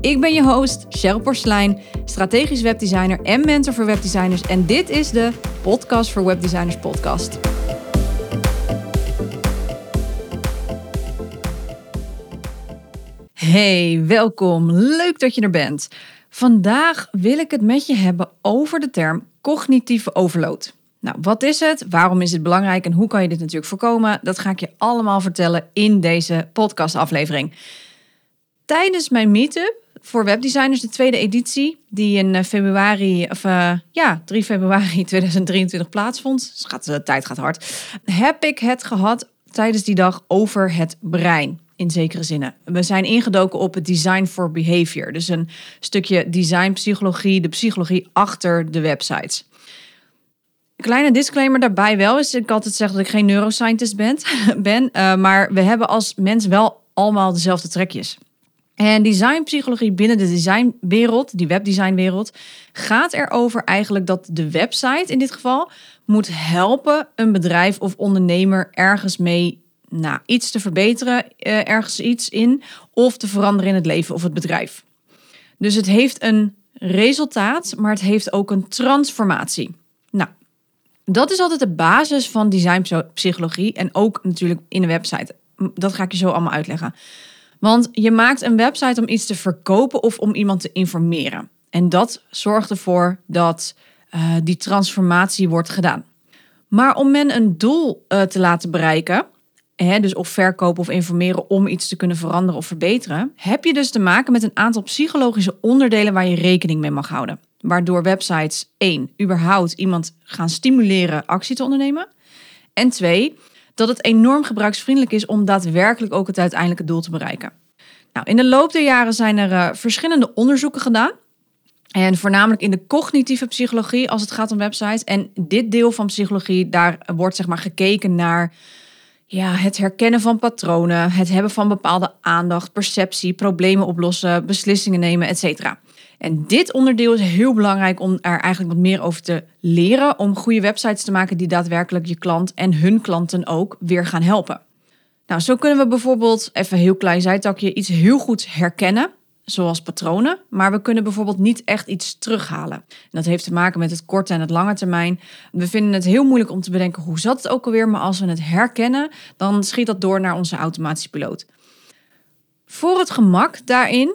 Ik ben je host, Cheryl Porslein, strategisch webdesigner en mentor voor webdesigners. En dit is de Podcast voor Webdesigners podcast. Hey, welkom. Leuk dat je er bent. Vandaag wil ik het met je hebben over de term cognitieve overload. Nou, wat is het? Waarom is het belangrijk en hoe kan je dit natuurlijk voorkomen? Dat ga ik je allemaal vertellen in deze podcastaflevering. Tijdens mijn meetup voor webdesigners, de tweede editie, die in eh, februari, of uh, ja, 3 februari 2023 plaatsvond. Dus gaat, de tijd gaat hard. Heb ik het gehad tijdens die dag over het brein. In zekere zinnen. We zijn ingedoken op het design for behavior. Dus een stukje designpsychologie, de psychologie achter de websites. Kleine disclaimer daarbij wel is, ik altijd zeg dat ik geen neuroscientist ben, ben uh, maar we hebben als mens wel allemaal dezelfde trekjes. En designpsychologie binnen de designwereld, die webdesignwereld, gaat erover eigenlijk dat de website in dit geval moet helpen een bedrijf of ondernemer ergens mee nou, iets te verbeteren, eh, ergens iets in, of te veranderen in het leven of het bedrijf. Dus het heeft een resultaat, maar het heeft ook een transformatie. Nou, dat is altijd de basis van designpsychologie en ook natuurlijk in een website. Dat ga ik je zo allemaal uitleggen. Want je maakt een website om iets te verkopen of om iemand te informeren. En dat zorgt ervoor dat uh, die transformatie wordt gedaan. Maar om men een doel uh, te laten bereiken, hè, dus of verkopen of informeren om iets te kunnen veranderen of verbeteren, heb je dus te maken met een aantal psychologische onderdelen waar je rekening mee mag houden. Waardoor websites één, überhaupt iemand gaan stimuleren actie te ondernemen. En twee, dat het enorm gebruiksvriendelijk is om daadwerkelijk ook het uiteindelijke doel te bereiken. Nou, in de loop der jaren zijn er uh, verschillende onderzoeken gedaan. En voornamelijk in de cognitieve psychologie als het gaat om websites. En dit deel van psychologie, daar wordt zeg maar gekeken naar ja, het herkennen van patronen, het hebben van bepaalde aandacht, perceptie, problemen oplossen, beslissingen nemen, etc. En dit onderdeel is heel belangrijk om er eigenlijk wat meer over te leren. Om goede websites te maken die daadwerkelijk je klant en hun klanten ook weer gaan helpen. Nou, zo kunnen we bijvoorbeeld, even heel klein zijtakje, iets heel goed herkennen. Zoals patronen, maar we kunnen bijvoorbeeld niet echt iets terughalen. En dat heeft te maken met het korte en het lange termijn. We vinden het heel moeilijk om te bedenken hoe zat het ook alweer, maar als we het herkennen, dan schiet dat door naar onze automatische piloot. Voor het gemak daarin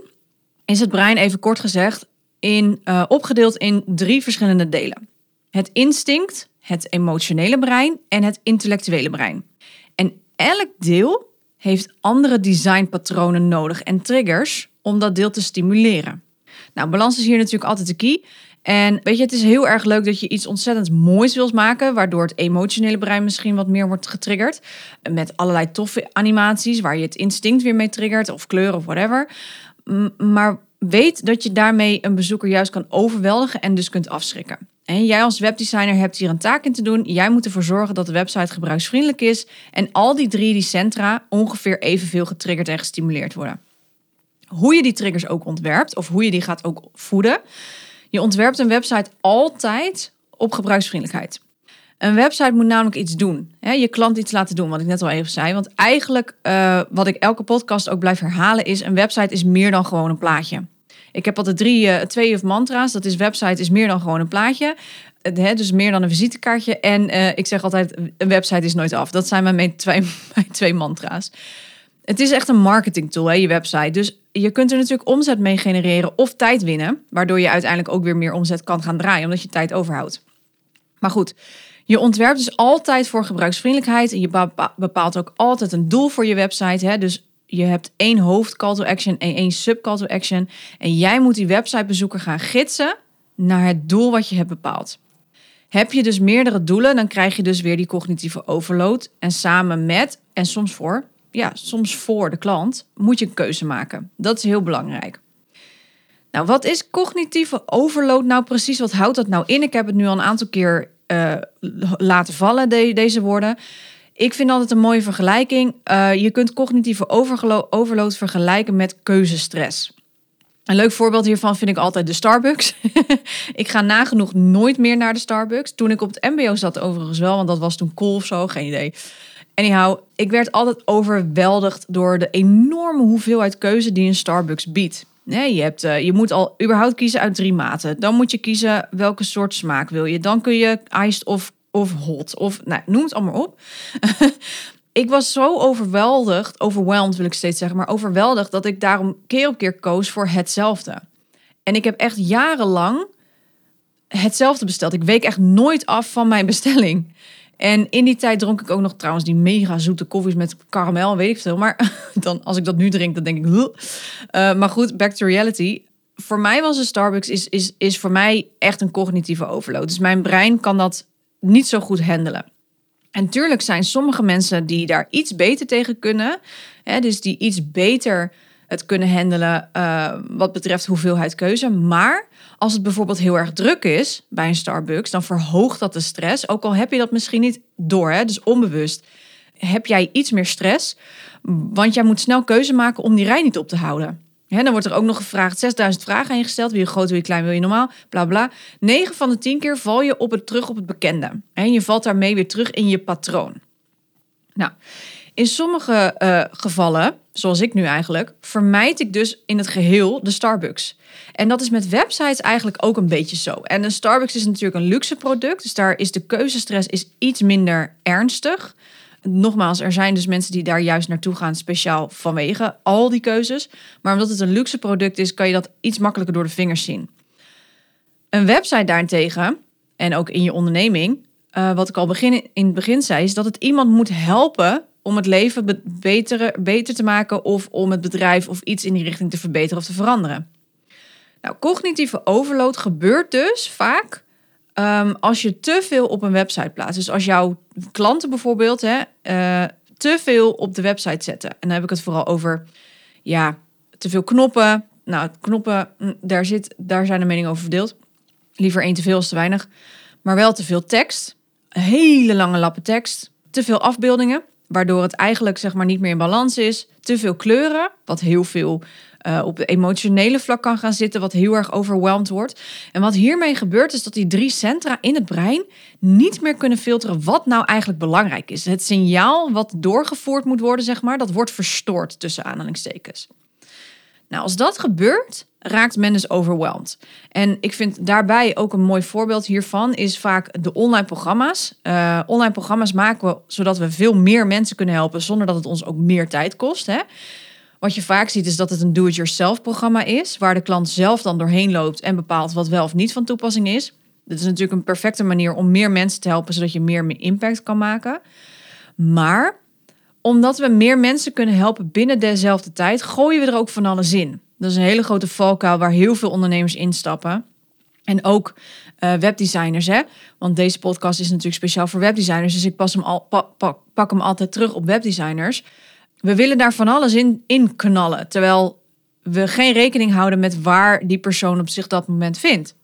is het brein even kort gezegd in, uh, opgedeeld in drie verschillende delen. Het instinct, het emotionele brein en het intellectuele brein. Elk deel heeft andere designpatronen nodig en triggers om dat deel te stimuleren. Nou, balans is hier natuurlijk altijd de key. En weet je, het is heel erg leuk dat je iets ontzettend moois wilt maken, waardoor het emotionele brein misschien wat meer wordt getriggerd. Met allerlei toffe animaties waar je het instinct weer mee triggert, of kleuren of whatever. Maar weet dat je daarmee een bezoeker juist kan overweldigen en dus kunt afschrikken. En jij als webdesigner hebt hier een taak in te doen. Jij moet ervoor zorgen dat de website gebruiksvriendelijk is en al die drie die centra ongeveer evenveel getriggerd en gestimuleerd worden. Hoe je die triggers ook ontwerpt of hoe je die gaat ook voeden. Je ontwerpt een website altijd op gebruiksvriendelijkheid. Een website moet namelijk iets doen. Hè? Je klant iets laten doen, wat ik net al even zei. Want eigenlijk, uh, wat ik elke podcast ook blijf herhalen, is: een website is meer dan gewoon een plaatje. Ik heb altijd drie, uh, twee of mantra's. Dat is website is meer dan gewoon een plaatje. Hè, dus meer dan een visitekaartje. En uh, ik zeg altijd, een website is nooit af. Dat zijn mijn twee, mijn twee mantra's. Het is echt een marketing tool, hè, je website. Dus je kunt er natuurlijk omzet mee genereren of tijd winnen. Waardoor je uiteindelijk ook weer meer omzet kan gaan draaien, omdat je tijd overhoudt. Maar goed, je ontwerpt dus altijd voor gebruiksvriendelijkheid. En je bepaalt ook altijd een doel voor je website. Hè? Dus je hebt één hoofd call to action en één sub call to action. En jij moet die websitebezoeker gaan gidsen naar het doel wat je hebt bepaald. Heb je dus meerdere doelen, dan krijg je dus weer die cognitieve overload. En samen met, en soms voor, ja, soms voor de klant, moet je een keuze maken. Dat is heel belangrijk. Nou, wat is cognitieve overload nou precies? Wat houdt dat nou in? Ik heb het nu al een aantal keer uh, laten vallen, de, deze woorden. Ik vind altijd een mooie vergelijking. Uh, je kunt cognitieve overload vergelijken met keuzestress. Een leuk voorbeeld hiervan vind ik altijd de Starbucks. ik ga nagenoeg nooit meer naar de Starbucks. Toen ik op het MBO zat, overigens wel, want dat was toen cool of zo, geen idee. Anyhow, ik werd altijd overweldigd door de enorme hoeveelheid keuze die een Starbucks biedt. Nee, je, hebt, uh, je moet al überhaupt kiezen uit drie maten. Dan moet je kiezen welke soort smaak wil je. Dan kun je iced of, of hot of nou, noem het allemaal op. ik was zo overweldigd, overweldigd wil ik steeds zeggen, maar overweldigd dat ik daarom keer op keer koos voor hetzelfde. En ik heb echt jarenlang hetzelfde besteld. Ik week echt nooit af van mijn bestelling. En in die tijd dronk ik ook nog trouwens die mega zoete koffies met karamel, weet ik veel. Maar dan, als ik dat nu drink, dan denk ik... Uh, maar goed, back to reality. Voor mij was een Starbucks is, is, is voor mij echt een cognitieve overload. Dus mijn brein kan dat niet zo goed handelen. En tuurlijk zijn sommige mensen die daar iets beter tegen kunnen. Hè, dus die iets beter het kunnen handelen uh, wat betreft hoeveelheid keuze. Maar als het bijvoorbeeld heel erg druk is bij een Starbucks, dan verhoogt dat de stress. Ook al heb je dat misschien niet door, hè, dus onbewust. Heb jij iets meer stress, want jij moet snel keuze maken om die rij niet op te houden. Hè, dan wordt er ook nog gevraagd, 6000 vragen aan je gesteld. Wil je groot, wil je klein, wil je normaal, bla bla. 9 van de 10 keer val je op het, terug op het bekende. En je valt daarmee weer terug in je patroon. Nou, in sommige uh, gevallen, zoals ik nu eigenlijk, vermijd ik dus in het geheel de Starbucks. En dat is met websites eigenlijk ook een beetje zo. En een Starbucks is natuurlijk een luxe product, dus daar is de keuzestress is iets minder ernstig. Nogmaals, er zijn dus mensen die daar juist naartoe gaan, speciaal vanwege al die keuzes. Maar omdat het een luxe product is, kan je dat iets makkelijker door de vingers zien. Een website daarentegen, en ook in je onderneming, uh, wat ik al begin, in het begin zei, is dat het iemand moet helpen om het leven beter, beter te maken of om het bedrijf of iets in die richting te verbeteren of te veranderen. Nou, cognitieve overload gebeurt dus vaak um, als je te veel op een website plaatst. Dus als jouw klanten bijvoorbeeld hè, uh, te veel op de website zetten. En dan heb ik het vooral over ja, te veel knoppen. Nou, knoppen, mm, daar, zit, daar zijn de meningen over verdeeld. Liever één te veel als te weinig. Maar wel te veel tekst. Hele lange lappen tekst. Te veel afbeeldingen waardoor het eigenlijk zeg maar niet meer in balans is. Te veel kleuren, wat heel veel uh, op de emotionele vlak kan gaan zitten, wat heel erg overweldigd wordt. En wat hiermee gebeurt is dat die drie centra in het brein niet meer kunnen filteren wat nou eigenlijk belangrijk is. Het signaal wat doorgevoerd moet worden, zeg maar, dat wordt verstoord tussen aanhalingstekens. Nou, als dat gebeurt, raakt men dus overweldigd. En ik vind daarbij ook een mooi voorbeeld hiervan is vaak de online programma's. Uh, online programma's maken we zodat we veel meer mensen kunnen helpen zonder dat het ons ook meer tijd kost. Hè? Wat je vaak ziet is dat het een do-it-yourself programma is, waar de klant zelf dan doorheen loopt en bepaalt wat wel of niet van toepassing is. Dit is natuurlijk een perfecte manier om meer mensen te helpen, zodat je meer impact kan maken. Maar omdat we meer mensen kunnen helpen binnen dezelfde tijd, gooien we er ook van alles in. Dat is een hele grote valkuil waar heel veel ondernemers instappen. En ook uh, webdesigners, hè? Want deze podcast is natuurlijk speciaal voor webdesigners. Dus ik pas hem al, pak hem altijd terug op webdesigners. We willen daar van alles in, in knallen. Terwijl we geen rekening houden met waar die persoon op zich dat moment vindt.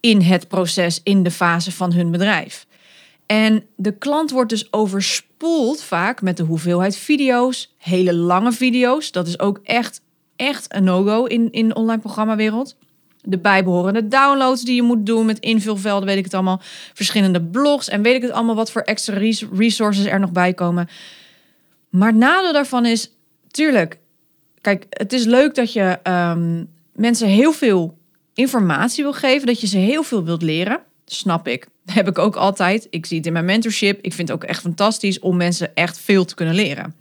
In het proces, in de fase van hun bedrijf. En de klant wordt dus overspoeld vaak met de hoeveelheid video's, hele lange video's. Dat is ook echt echt een no-go in, in de online programmawereld. De bijbehorende downloads die je moet doen met invulvelden, weet ik het allemaal. Verschillende blogs en weet ik het allemaal wat voor extra resources er nog bij komen. Maar het nadeel daarvan is, tuurlijk, kijk, het is leuk dat je ehm, mensen heel veel informatie wil geven, dat je ze heel veel wilt leren. Snap ik. Heb ik ook altijd. Ik zie het in mijn mentorship. Ik vind het ook echt fantastisch om mensen echt veel te kunnen leren.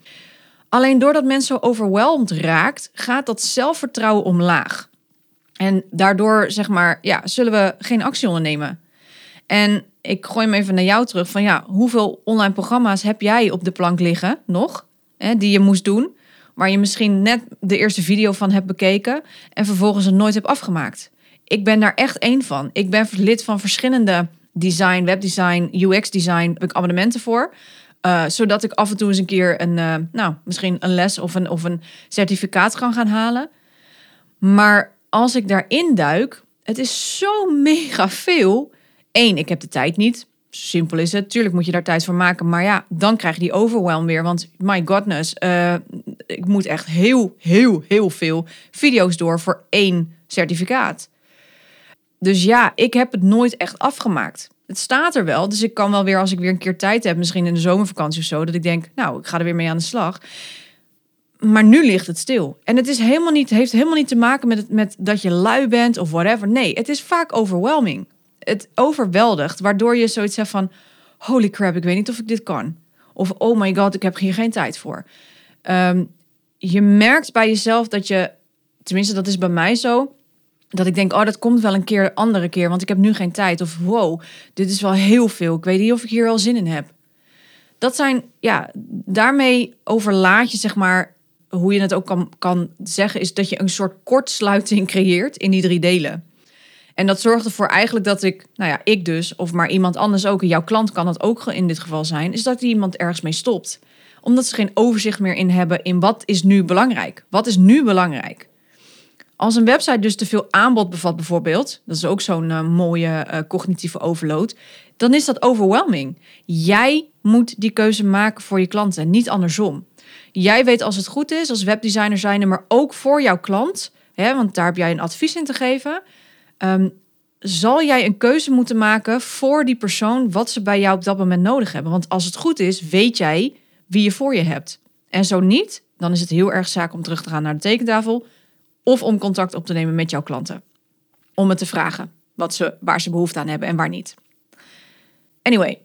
Alleen doordat mensen overweldigd raakt, gaat dat zelfvertrouwen omlaag. En daardoor, zeg maar, ja, zullen we geen actie ondernemen. En ik gooi hem even naar jou terug van ja, hoeveel online programma's heb jij op de plank liggen nog, hè, die je moest doen, waar je misschien net de eerste video van hebt bekeken en vervolgens het nooit hebt afgemaakt. Ik ben daar echt één van. Ik ben lid van verschillende design, webdesign, UX design, heb ik abonnementen voor. Uh, zodat ik af en toe eens een keer een, uh, nou, misschien een les of een, of een certificaat kan gaan halen. Maar als ik daarin duik, het is zo mega veel. Eén, ik heb de tijd niet. Simpel is het. Tuurlijk moet je daar tijd voor maken. Maar ja, dan krijg je die overwhelm weer. Want my godness, uh, ik moet echt heel, heel, heel veel video's door voor één certificaat. Dus ja, ik heb het nooit echt afgemaakt. Het staat er wel. Dus ik kan wel weer, als ik weer een keer tijd heb, misschien in de zomervakantie of zo, dat ik denk, nou, ik ga er weer mee aan de slag. Maar nu ligt het stil. En het is helemaal niet, heeft helemaal niet te maken met, het, met dat je lui bent of whatever. Nee, het is vaak overwhelming. Het overweldigt, waardoor je zoiets hebt van: holy crap, ik weet niet of ik dit kan. Of oh my god, ik heb hier geen tijd voor. Ehm, je merkt bij jezelf dat je, tenminste, dat is bij mij zo. Dat ik denk, oh, dat komt wel een keer, andere keer, want ik heb nu geen tijd. Of wow, dit is wel heel veel. Ik weet niet of ik hier wel zin in heb. Dat zijn, ja, daarmee overlaat je zeg maar hoe je het ook kan, kan zeggen, is dat je een soort kortsluiting creëert in die drie delen. En dat zorgt ervoor eigenlijk dat ik, nou ja, ik dus, of maar iemand anders ook, en jouw klant kan het ook in dit geval zijn, is dat iemand ergens mee stopt. Omdat ze geen overzicht meer in hebben in wat is nu belangrijk. Wat is nu belangrijk? Als een website dus te veel aanbod bevat bijvoorbeeld, dat is ook zo'n uh, mooie uh, cognitieve overload, dan is dat overwhelming. Jij moet die keuze maken voor je klanten, niet andersom. Jij weet als het goed is, als webdesigner zijn, maar ook voor jouw klant, hè, want daar heb jij een advies in te geven. Um, zal jij een keuze moeten maken voor die persoon wat ze bij jou op dat moment nodig hebben? Want als het goed is, weet jij wie je voor je hebt. En zo niet, dan is het heel erg zaak om terug te gaan naar de tekentafel of om contact op te nemen met jouw klanten. Om het te vragen wat ze, waar ze behoefte aan hebben en waar niet. Anyway,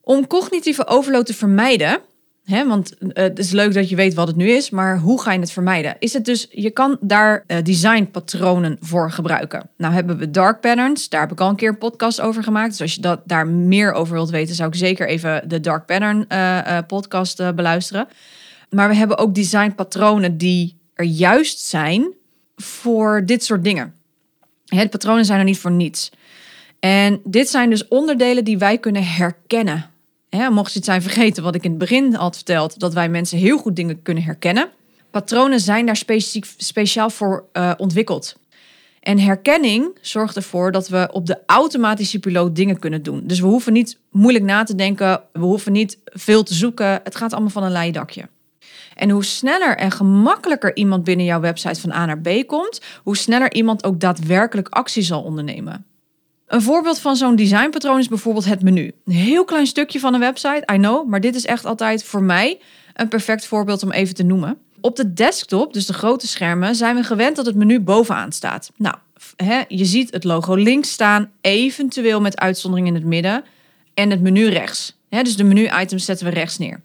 om cognitieve overload te vermijden, Hè, want uh, het is leuk dat je weet wat het nu is, maar hoe ga je het vermijden? Is het dus, je kan daar uh, designpatronen voor gebruiken. Nou hebben we dark patterns, daar heb ik al een keer een podcast over gemaakt. Dus als je dat, daar meer over wilt weten, zou ik zeker even de dark pattern uh, podcast beluisteren. Maar we hebben ook designpatronen die er juist zijn voor dit soort dingen. De patronen zijn er niet voor niets. En dit zijn dus onderdelen die wij kunnen herkennen mocht je het zijn vergeten wat ik in het begin had verteld, dat wij mensen heel goed dingen kunnen herkennen. Patronen zijn daar specifiek, speciaal voor uh, ontwikkeld. En herkenning zorgt ervoor dat we op de automatische piloot dingen kunnen doen. Dus we hoeven niet moeilijk na te denken, we hoeven niet veel te zoeken. Het gaat allemaal van een leien dakje. En hoe sneller en gemakkelijker iemand binnen jouw website van A naar B komt, hoe sneller iemand ook daadwerkelijk actie zal ondernemen. Een voorbeeld van zo'n designpatroon is bijvoorbeeld het menu. Een heel klein stukje van een website, I know, maar dit is echt altijd voor mij een perfect voorbeeld om even te noemen. Op de desktop, dus de grote schermen, zijn we gewend dat het menu bovenaan staat. Nou, je ziet het logo links staan, eventueel met uitzondering in het midden, en het menu rechts. Dus de menu-items zetten we rechts neer.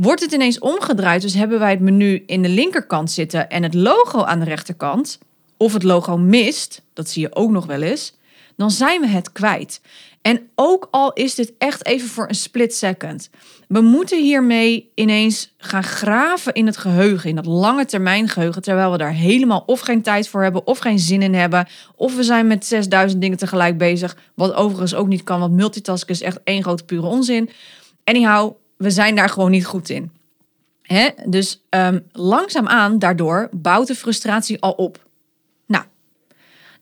Wordt het ineens omgedraaid, dus hebben wij het menu in de linkerkant zitten en het logo aan de rechterkant, of het logo mist, dat zie je ook nog wel eens, dan zijn we het kwijt. En ook al is dit echt even voor een split second. We moeten hiermee ineens gaan graven in het geheugen, in dat lange termijn geheugen, terwijl we daar helemaal of geen tijd voor hebben, of geen zin in hebben, of we zijn met 6000 dingen tegelijk bezig, wat overigens ook niet kan, want multitasken is echt één grote pure onzin. Anyhow, we zijn daar gewoon niet goed in. Hè? Dus um, langzaamaan daardoor bouwt de frustratie al op.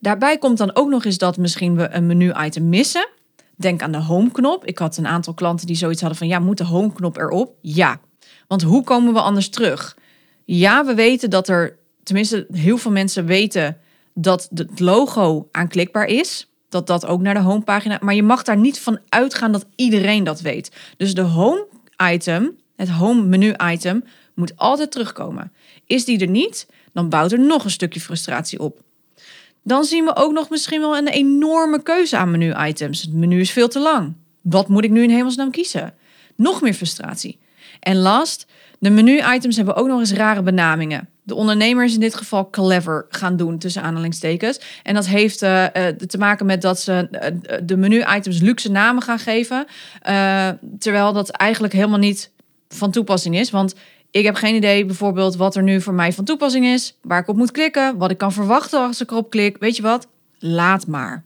Daarbij komt dan ook nog eens dat misschien we een menu-item missen. Denk aan de home-knop. Ik had een aantal klanten die zoiets hadden van: ja, moet de home-knop erop? Ja. Want hoe komen we anders terug? Ja, we weten dat er, tenminste, heel veel mensen weten dat het logo aanklikbaar is. Dat dat ook naar de homepagina. Maar je mag daar niet van uitgaan dat iedereen dat weet. Dus de home-item, het home-menu-item, moet altijd terugkomen. Is die er niet, dan bouwt er nog een stukje frustratie op. Dan zien we ook nog misschien wel een enorme keuze aan menu-items. Het menu is veel te lang. Wat moet ik nu in hemelsnaam kiezen? Nog meer frustratie. En last, de menu-items hebben ook nog eens rare benamingen. De ondernemer is in dit geval clever gaan doen, tussen aanhalingstekens. En dat heeft uh, te maken met dat ze uh, de menu-items luxe namen gaan geven. terwijl dat eigenlijk helemaal niet van toepassing is. Want ik heb geen idee bijvoorbeeld wat er nu voor mij van toepassing is, waar ik op moet klikken, wat ik kan verwachten als ik erop klik. Weet je wat? Laat maar.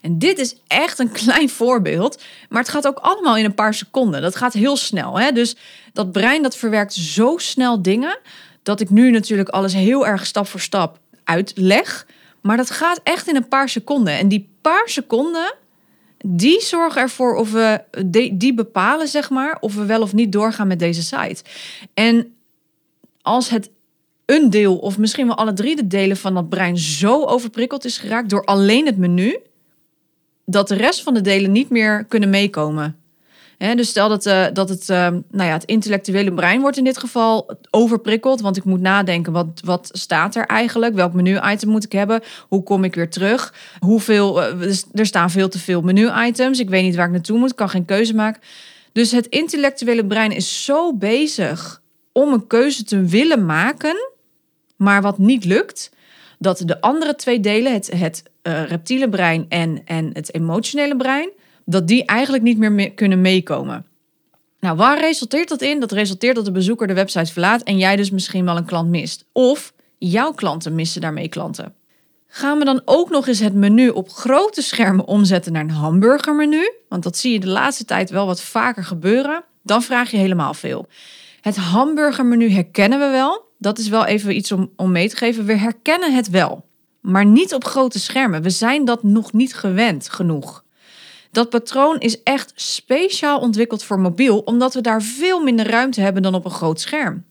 En dit is echt een klein voorbeeld, maar het gaat ook allemaal in een paar seconden. Dat gaat heel snel. Hè? Dus dat brein dat verwerkt zo snel dingen, dat ik nu natuurlijk alles heel erg stap voor stap uitleg. Maar dat gaat echt in een paar seconden. En die paar seconden, die zorgen ervoor of we, die bepalen zeg maar, of we wel of niet doorgaan met deze site. En als het een deel, of misschien wel alle drie de delen van dat brein zo overprikkeld is geraakt door alleen het menu, dat de rest van de delen niet meer kunnen meekomen dus stel dat, uh, dat het, uh, nou ja, het intellectuele brein wordt in dit geval overprikkeld. Want ik moet nadenken, wat, wat staat er eigenlijk? Welk menu-item moet ik hebben? Hoe kom ik weer terug? Hoeveel, uh, er staan veel te veel menu-items. Ik weet niet waar ik naartoe moet, kan geen keuze maken. Dus het intellectuele brein is zo bezig om een keuze te willen maken, maar wat niet lukt, dat de andere twee delen, het, het reptiele brein en, en het emotionele brein, dat die eigenlijk niet meer kunnen meekomen. Nou, waar resulteert dat in? Dat resulteert dat de bezoeker de website verlaat en jij dus misschien wel een klant mist. Of jouw klanten missen daarmee klanten. Gaan we dan ook nog eens het menu op grote schermen omzetten naar een hamburgermenu? Want dat zie je de laatste tijd wel wat vaker gebeuren. Dan vraag je helemaal veel. Het hamburgermenu herkennen we wel. Dat is wel even iets om, om mee te geven. We herkennen het wel. Maar niet op grote schermen. We zijn dat nog niet gewend genoeg. Dat patroon is echt speciaal ontwikkeld voor mobiel, omdat we daar veel minder ruimte hebben dan op een groot scherm.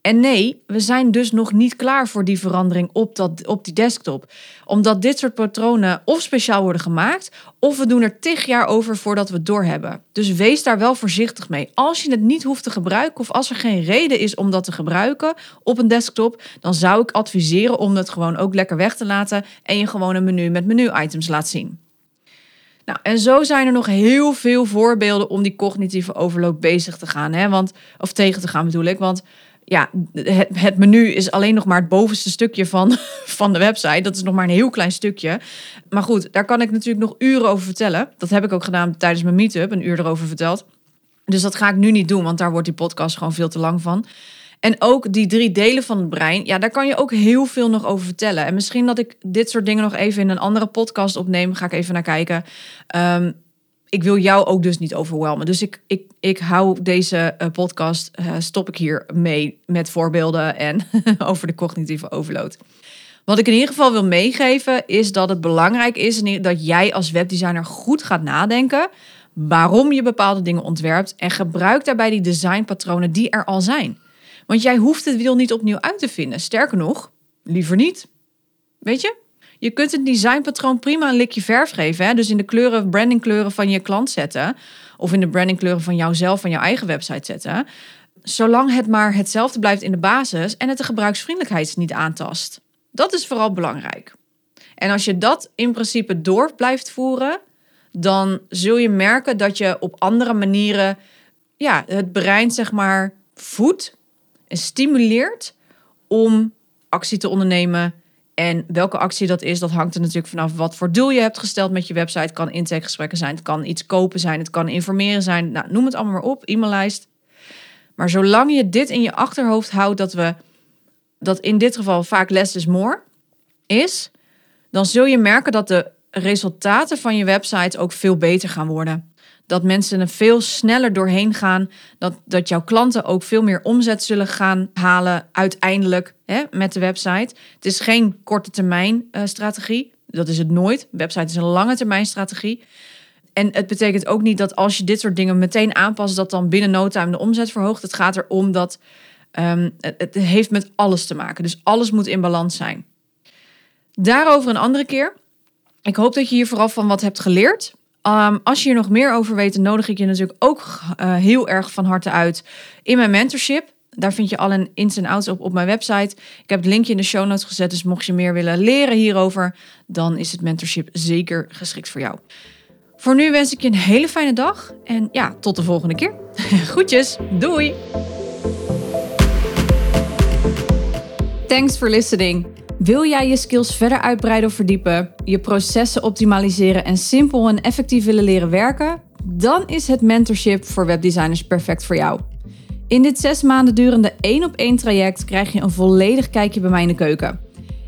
En nee, we zijn dus nog niet klaar voor die verandering op, dat, op die desktop. Omdat dit soort patronen of speciaal worden gemaakt, of we doen er tig jaar over voordat we het doorhebben. Dus wees daar wel voorzichtig mee. Als je het niet hoeft te gebruiken, of als er geen reden is om dat te gebruiken op een desktop, dan zou ik adviseren om het gewoon ook lekker weg te laten en je gewoon een menu met menu-items laat zien. Nou, en zo zijn er nog heel veel voorbeelden om die cognitieve overloop bezig te gaan. Hè? Want, of tegen te gaan bedoel ik. Want ja, het, het, menu is alleen nog maar het bovenste stukje van, van de website. Dat is nog maar een heel klein stukje. Maar goed, daar kan ik natuurlijk nog uren over vertellen. Dat heb ik ook gedaan tijdens mijn meetup, een uur erover verteld. Dus dat ga ik nu niet doen, want daar wordt die podcast gewoon veel te lang van. En ook die drie delen van het brein, ja, daar kan je ook heel veel nog over vertellen. En misschien dat ik dit soort dingen nog even in een andere podcast opneem. Ga ik even naar kijken. Um, ik wil jou ook dus niet overwelmen. Dus ik, ik, ik hou deze uh, podcast, uh, stop ik hier mee met voorbeelden en over de cognitieve overload. Wat ik in ieder geval wil meegeven is dat het belangrijk is dat jij als webdesigner goed gaat nadenken waarom je bepaalde dingen ontwerpt en gebruik daarbij die designpatronen die er al zijn. Want jij hoeft het wiel niet opnieuw uit te vinden. Sterker nog, liever niet. Weet je? Je kunt het designpatroon prima een likje verf geven. Hè? Dus in de kleuren, brandingkleuren van je klant zetten. Of in de brandingkleuren van jouzelf, van jouw eigen website zetten. Zolang het maar hetzelfde blijft in de basis en het de gebruiksvriendelijkheid niet aantast. Dat is vooral belangrijk. En als je dat in principe door blijft voeren, dan zul je merken dat je op andere manieren ja, het brein zeg maar voedt en stimuleert om actie te ondernemen. En welke actie dat is, dat hangt er natuurlijk vanaf wat voor doel je hebt gesteld met je website. Het kan intakegesprekken zijn, het kan iets kopen zijn, het kan informeren zijn. Nou, noem het allemaal maar op, e-maillijst. Maar zolang je dit in je achterhoofd houdt, dat we dat in dit geval vaak less is more is, dan zul je merken dat de resultaten van je website ook veel beter gaan worden dat mensen er veel sneller doorheen gaan. Dat, dat jouw klanten ook veel meer omzet zullen gaan halen uiteindelijk hè, met de website. Het is geen korte termijn uh, strategie. Dat is het nooit. website is een lange termijn strategie. En het betekent ook niet dat als je dit soort dingen meteen aanpast, dat dan binnen no time de omzet verhoogt. Het gaat erom dat het, het heeft met alles te maken. Dus alles moet in balans zijn. Daarover een andere keer. Ik hoop dat je hier vooral van wat hebt geleerd. Um, als je hier nog meer over weet, nodig ik je natuurlijk ook uh, heel erg van harte uit in mijn mentorship. Daar vind je alle ins en outs op op mijn website. Ik heb het linkje in de show notes gezet, dus mocht je meer willen leren hierover, dan is het mentorship zeker geschikt voor jou. Voor nu wens ik je een hele fijne dag en ja, tot de volgende keer. Groetjes, doei! Thanks for listening. Wil jij je skills verder uitbreiden of verdiepen, je processen optimaliseren en simpel en effectief willen leren werken? Dan is het mentorship voor webdesigners perfect voor jou. In dit zes maanden durende één op één traject krijg je een volledig kijkje bij mij in de keuken.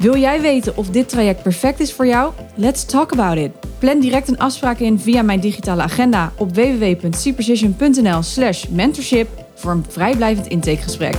Wil jij weten of dit traject perfect is voor jou? Let's talk about it. Plan direct een afspraak in via mijn digitale agenda op www.cprecision.nl slash mentorship voor een vrijblijvend intakegesprek.